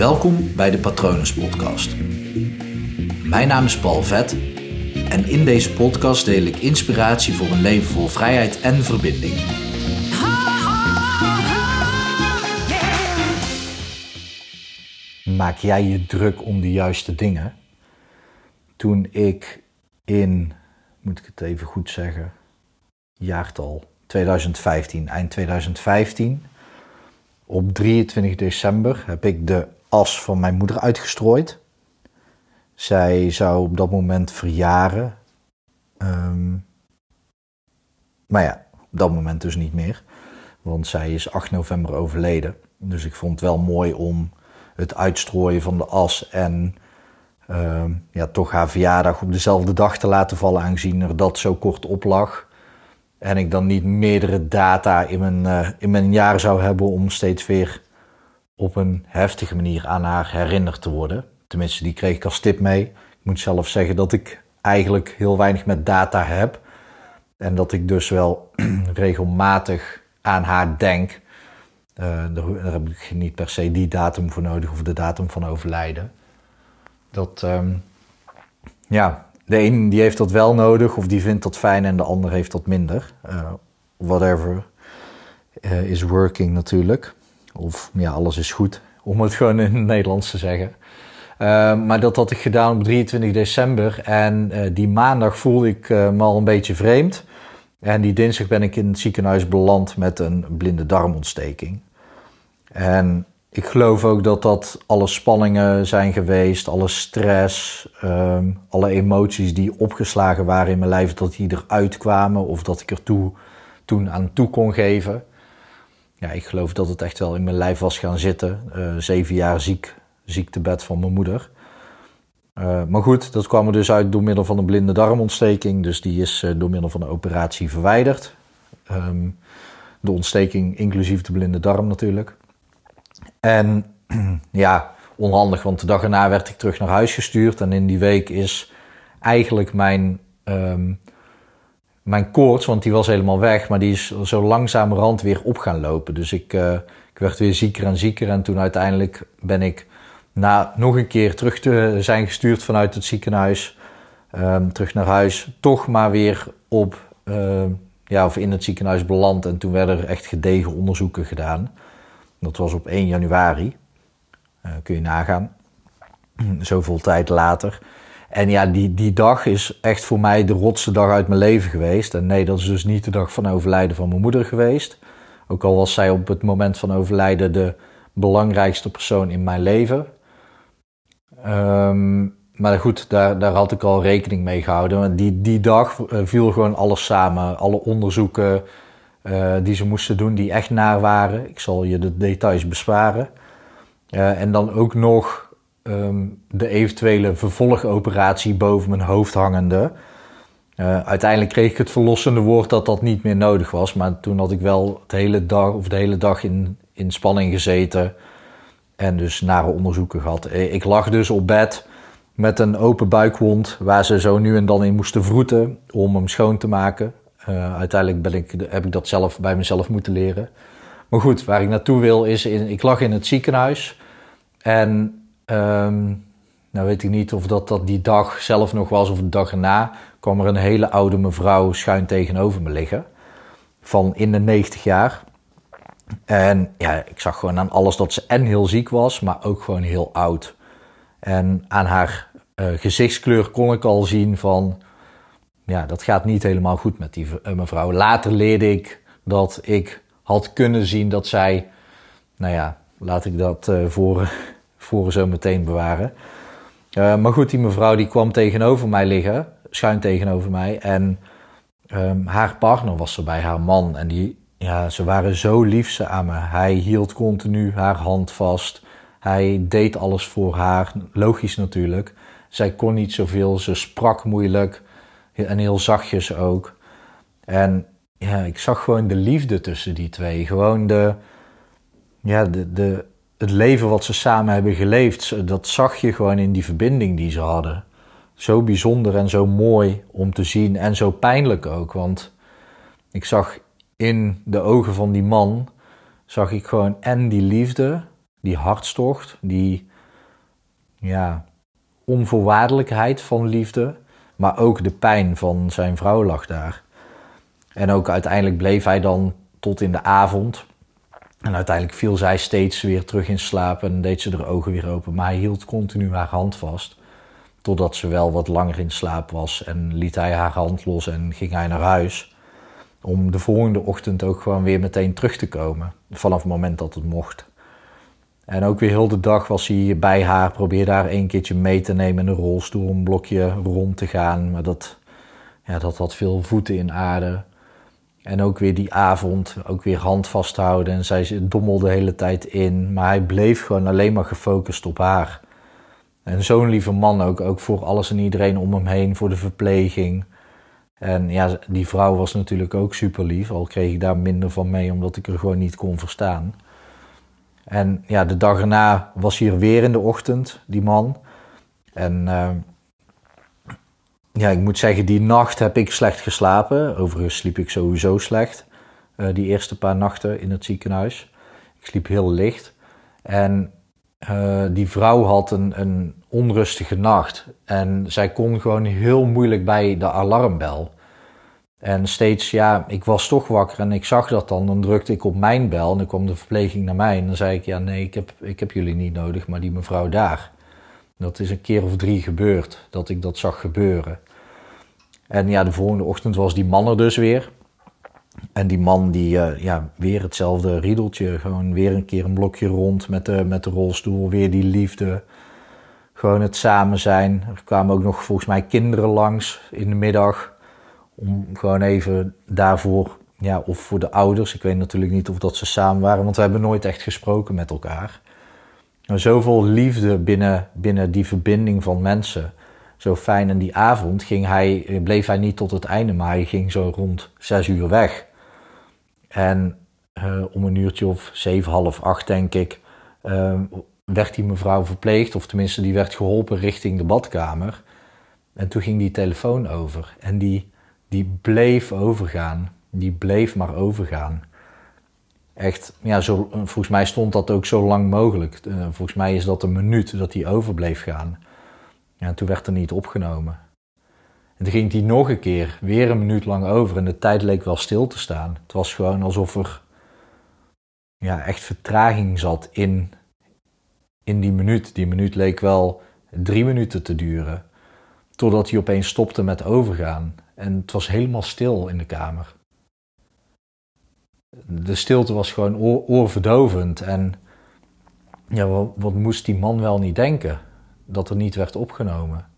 Welkom bij de Patronus Podcast. Mijn naam is Paul Vet en in deze podcast deel ik inspiratie voor een leven vol vrijheid en verbinding. Maak jij je druk om de juiste dingen? Toen ik in, moet ik het even goed zeggen, jaartal 2015, eind 2015, op 23 december heb ik de as van mijn moeder uitgestrooid. Zij zou op dat moment verjaren. Ehm, maar ja, op dat moment dus niet meer. Want zij is 8 november overleden. Dus ik vond het wel mooi om het uitstrooien van de as en ehm, ja, toch haar verjaardag op dezelfde dag te laten vallen, aangezien er dat zo kort op lag. En ik dan niet meerdere data in mijn, uh, in mijn jaar zou hebben om steeds weer op een heftige manier aan haar herinnerd te worden. Tenminste, die kreeg ik als tip mee. Ik moet zelf zeggen dat ik eigenlijk heel weinig met data heb. En dat ik dus wel regelmatig aan haar denk. Uh, daar, heb ik niet per se die datum voor nodig of de datum van overlijden. Dat, um, ja, de een die heeft dat wel nodig of die vindt dat fijn en de ander heeft dat minder. Uh, whatever uh, is working natuurlijk. Of ja, alles is goed, om het gewoon in het Nederlands te zeggen. Uh, maar dat had ik gedaan op 23 december en die maandag voelde ik me al een beetje vreemd. En die dinsdag ben ik in het ziekenhuis beland met een blinde darmontsteking. En ik geloof ook dat dat alle spanningen zijn geweest, alle stress, um, alle emoties die opgeslagen waren in mijn lijf, dat die eruit kwamen of dat ik er toe, toen aan toe kon geven. Ja, ik geloof dat het echt wel in mijn lijf was gaan zitten. Uh, zeven jaar ziek, ziektebed van mijn moeder. Uh, maar goed, dat kwam er dus uit door middel van een blinde darmontsteking. Dus die is uh, door middel van een operatie verwijderd. Um, de ontsteking inclusief de blinde darm natuurlijk. En ja, onhandig, want de dag erna werd ik terug naar huis gestuurd. En in die week is eigenlijk mijn, um, mijn koorts, want die was helemaal weg, maar die is zo langzamerhand weer op gaan lopen. Dus ik, uh, ik werd weer zieker en zieker. En toen uiteindelijk ben ik na nog een keer terug te zijn gestuurd vanuit het ziekenhuis, um, terug naar huis, toch maar weer op, uh, ja, of in het ziekenhuis beland. En toen werden er echt gedegen onderzoeken gedaan. Dat was op 1 januari. Uh, kun je nagaan. Zoveel tijd later. En ja, die, die dag is echt voor mij de rotste dag uit mijn leven geweest. En nee, dat is dus niet de dag van overlijden van mijn moeder geweest. Ook al was zij op het moment van overlijden de belangrijkste persoon in mijn leven. Um, maar goed, daar, daar had ik al rekening mee gehouden. Die, die dag uh, viel gewoon alles samen. Alle onderzoeken, uh, die ze moesten doen, die echt naar waren. Ik zal je de details besparen. Uh, en dan ook nog um, de eventuele vervolgoperatie boven mijn hoofd hangende. Uh, uiteindelijk kreeg ik het verlossende woord dat dat niet meer nodig was. Maar toen had ik wel het hele dag, of de hele dag in, in spanning gezeten. En dus nare onderzoeken gehad. Ik lag dus op bed met een open buikwond waar ze zo nu en dan in moesten vroeten om hem schoon te maken. Uh, uiteindelijk ben ik, heb ik dat zelf bij mezelf moeten leren. Maar goed, waar ik naartoe wil is, in, ik lag in het ziekenhuis. En um, nou weet ik niet of dat, dat die dag zelf nog was of de dag erna. kwam er een hele oude mevrouw schuin tegenover me liggen. Van in de 90 jaar. En ja, ik zag gewoon aan alles dat ze en heel ziek was, maar ook gewoon heel oud. En aan haar uh, gezichtskleur kon ik al zien van ja, dat gaat niet helemaal goed met die uh, mevrouw. Later leerde ik dat ik had kunnen zien dat zij, nou ja, laat ik dat uh, voor, voor zo meteen bewaren. Uh, maar goed, die mevrouw die kwam tegenover mij liggen, schuin tegenover mij. En um, haar partner was er bij, haar man. En die, ja, ze waren zo lief ze aan me. Hij hield continu haar hand vast. Hij deed alles voor haar, logisch natuurlijk. Zij kon niet zoveel, ze sprak moeilijk. En heel zachtjes ook. En ja, ik zag gewoon de liefde tussen die twee. Gewoon de, ja, de, de, het leven wat ze samen hebben geleefd. Dat zag je gewoon in die verbinding die ze hadden. Zo bijzonder en zo mooi om te zien. En zo pijnlijk ook. Want ik zag in de ogen van die man. Zag ik gewoon en die liefde, die hartstocht, die ja, onvoorwaardelijkheid van liefde, maar ook de pijn van zijn vrouw lag daar. En ook uiteindelijk bleef hij dan tot in de avond. En uiteindelijk viel zij steeds weer terug in slaap en deed ze de ogen weer open. Maar hij hield continu haar hand vast. Totdat ze wel wat langer in slaap was. En liet hij haar hand los en ging hij naar huis. Om de volgende ochtend ook gewoon weer meteen terug te komen. Vanaf het moment dat het mocht. En ook weer heel de dag was hij bij haar. Probeerde haar een keertje mee te nemen in een rolstoel. Een blokje rond te gaan. Maar dat, ja, dat had veel voeten in aarde. En ook weer die avond, ook weer hand vasthouden. En zij dommelde de hele tijd in. Maar hij bleef gewoon alleen maar gefocust op haar. En zo'n lieve man ook, ook voor alles en iedereen om hem heen, voor de verpleging. En ja, die vrouw was natuurlijk ook super lief, al kreeg ik daar minder van mee omdat ik er gewoon niet kon verstaan. En ja, de dag erna was hij er weer in de ochtend, die man. En uh, ja, ik moet zeggen, die nacht heb ik slecht geslapen. Overigens sliep ik sowieso slecht, uh, die eerste paar nachten in het ziekenhuis. Ik sliep heel licht. En uh, die vrouw had een, een onrustige nacht. En zij kon gewoon heel moeilijk bij de alarmbel. En steeds, ja, ik was toch wakker en ik zag dat dan. Dan drukte ik op mijn bel en dan kwam de verpleging naar mij. En dan zei ik, ja, nee, ik heb, ik heb jullie niet nodig, maar die mevrouw daar. Dat is een keer of drie gebeurd, dat ik dat zag gebeuren. En ja, de volgende ochtend was die man er dus weer. En die man die, uh, ja, weer hetzelfde riedeltje. Gewoon weer een keer een blokje rond met de, met de rolstoel. Weer die liefde. Gewoon het samen zijn. Er kwamen ook nog volgens mij kinderen langs in de middag. Om gewoon even daarvoor, ja, of voor de ouders. Ik weet natuurlijk niet of dat ze samen waren, want we hebben nooit echt gesproken met elkaar. Maar zoveel liefde binnen, binnen die verbinding van mensen. Zo fijn. En die avond ging hij, bleef hij niet tot het einde, maar hij ging zo rond zes uur weg. En uh, om een uurtje of zeven, half acht, denk ik, uh, werd die mevrouw verpleegd, of tenminste, die werd geholpen richting de badkamer. En toen ging die telefoon over. En die, die bleef overgaan. Die bleef maar overgaan. Echt, ja, zo, volgens mij stond dat ook zo lang mogelijk. Uh, volgens mij is dat een minuut dat die over bleef gaan. Ja, en toen werd er niet opgenomen. En toen ging die nog een keer, weer een minuut lang over. En de tijd leek wel stil te staan. Het was gewoon alsof er ja, echt vertraging zat in, in die minuut. Die minuut leek wel drie minuten te duren. Totdat hij opeens stopte met overgaan. En het was helemaal stil in de kamer. De stilte was gewoon oor, oorverdovend. En ja, wat, moest die man wel niet denken? Dat er niet werd opgenomen.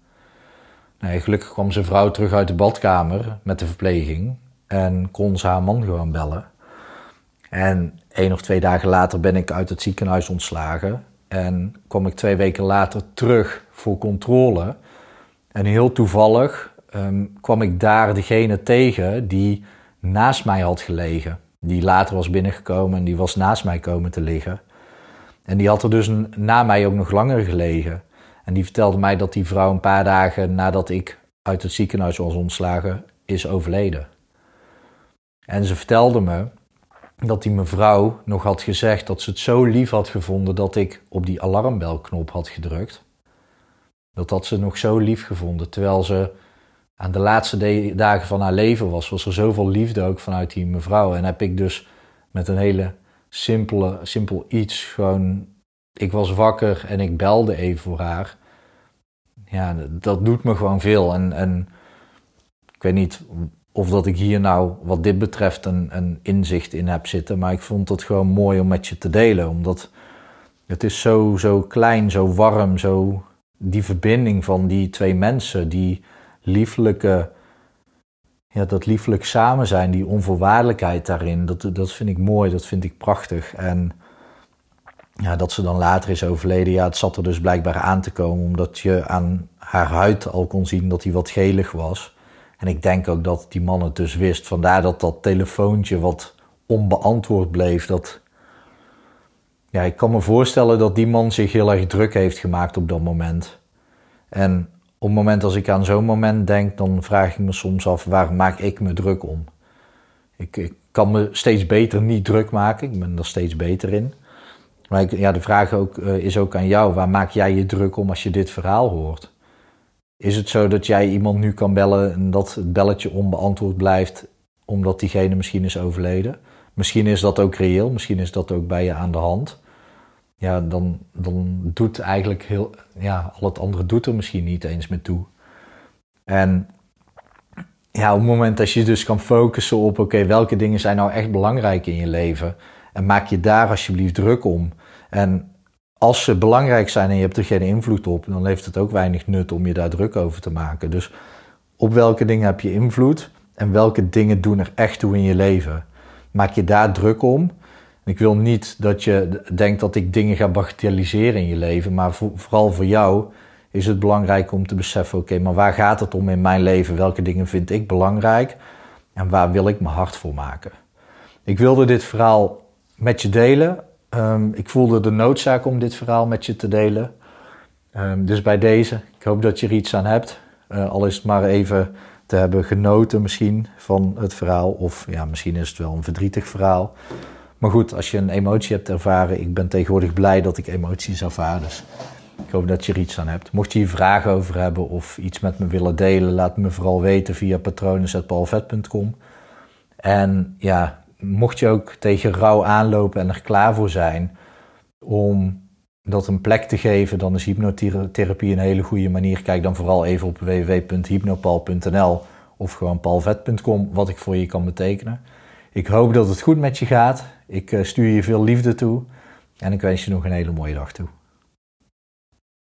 Gelukkig kwam zijn vrouw terug uit de badkamer met de verpleging en kon ze haar man gewoon bellen. En één of twee dagen later ben ik uit het ziekenhuis ontslagen en kwam ik twee weken later terug voor controle. En heel toevallig um, kwam ik daar degene tegen die naast mij had gelegen. Die later was binnengekomen en die was naast mij komen te liggen. En die had er dus na mij ook nog langer gelegen. En die vertelde mij dat die vrouw een paar dagen nadat ik uit het ziekenhuis was ontslagen, is overleden. En ze vertelde me dat die mevrouw nog had gezegd dat ze het zo lief had gevonden dat ik op die alarmbelknop had gedrukt. Dat had ze nog zo lief gevonden. Terwijl ze aan de laatste dagen van haar leven was, was er zoveel liefde ook vanuit die mevrouw. En heb ik dus met een hele simpele, simpel iets gewoon ik was wakker en ik belde even voor haar. Ja, dat doet me gewoon veel. En, en ik weet niet of dat ik hier nou, wat dit betreft, een, een inzicht in heb zitten. Maar ik vond het gewoon mooi om met je te delen. Omdat het is zo, zo klein, zo warm, zo die verbinding van die twee mensen. Die lieflijke, ja, dat lieflijk samen zijn, die onvoorwaardelijkheid daarin. Dat, dat vind ik mooi, dat vind ik prachtig. En ja, dat ze dan later is overleden, ja, het zat er dus blijkbaar aan te komen, omdat je aan haar huid al kon zien dat hij wat gelig was. En ik denk ook dat die man het dus wist. Vandaar dat dat telefoontje wat onbeantwoord bleef. Dat... Ja, ik kan me voorstellen dat die man zich heel erg druk heeft gemaakt op dat moment. En op het moment als ik aan zo'n moment denk, dan vraag ik me soms af waar maak ik me druk om. Ik, ik kan me steeds beter niet druk maken. Ik ben er steeds beter in. Maar ja, de vraag ook, uh, is ook aan jou. Waar maak jij je druk om als je dit verhaal hoort? Is het zo dat jij iemand nu kan bellen en dat het belletje onbeantwoord blijft omdat diegene misschien is overleden? Misschien is dat ook reëel, misschien is dat ook bij je aan de hand. Ja, dan, dan doet eigenlijk heel, ja, al het andere doet er misschien niet eens meer toe. En ja, op het moment dat je dus kan focussen op, oké, welke dingen zijn nou echt belangrijk in je leven? En maak je daar alsjeblieft druk om. En als ze belangrijk zijn en je hebt er geen invloed op, dan heeft het ook weinig nut om je daar druk over te maken. Dus op welke dingen heb je invloed en welke dingen doen er echt toe in je leven? Maak je daar druk om. Ik wil niet dat je denkt dat ik dingen ga bagatelliseren in je leven, maar vooral voor jou is het belangrijk om te beseffen: oké, maar waar gaat het om in mijn leven? Welke dingen vind ik belangrijk en waar wil ik mijn hart voor maken? Ik wilde dit verhaal met je delen. Ehm, ik voelde de noodzaak om dit verhaal met je te delen. Um, dus bij deze, ik hoop dat je er iets aan hebt. Uh, al is het maar even te hebben genoten misschien van het verhaal. Of ja, misschien is het wel een verdrietig verhaal. Maar goed, als je een emotie hebt ervaren, ik ben tegenwoordig blij dat ik emoties ervaar. Dus ik hoop dat je er iets aan hebt. Mocht je hier vragen over hebben of iets met me willen delen, laat me vooral weten via patronen.paulvet.com. En ja, mocht je ook tegen rouw aanlopen en er klaar voor zijn om dat een plek te geven, dan is hypnotherapie een hele goede manier. Kijk dan vooral even op www.hypnopal.nl of gewoon palvet.com wat ik voor je kan betekenen. Ik hoop dat het goed met je gaat. Ik eh, stuur je veel liefde toe en ik wens je nog een hele mooie dag toe.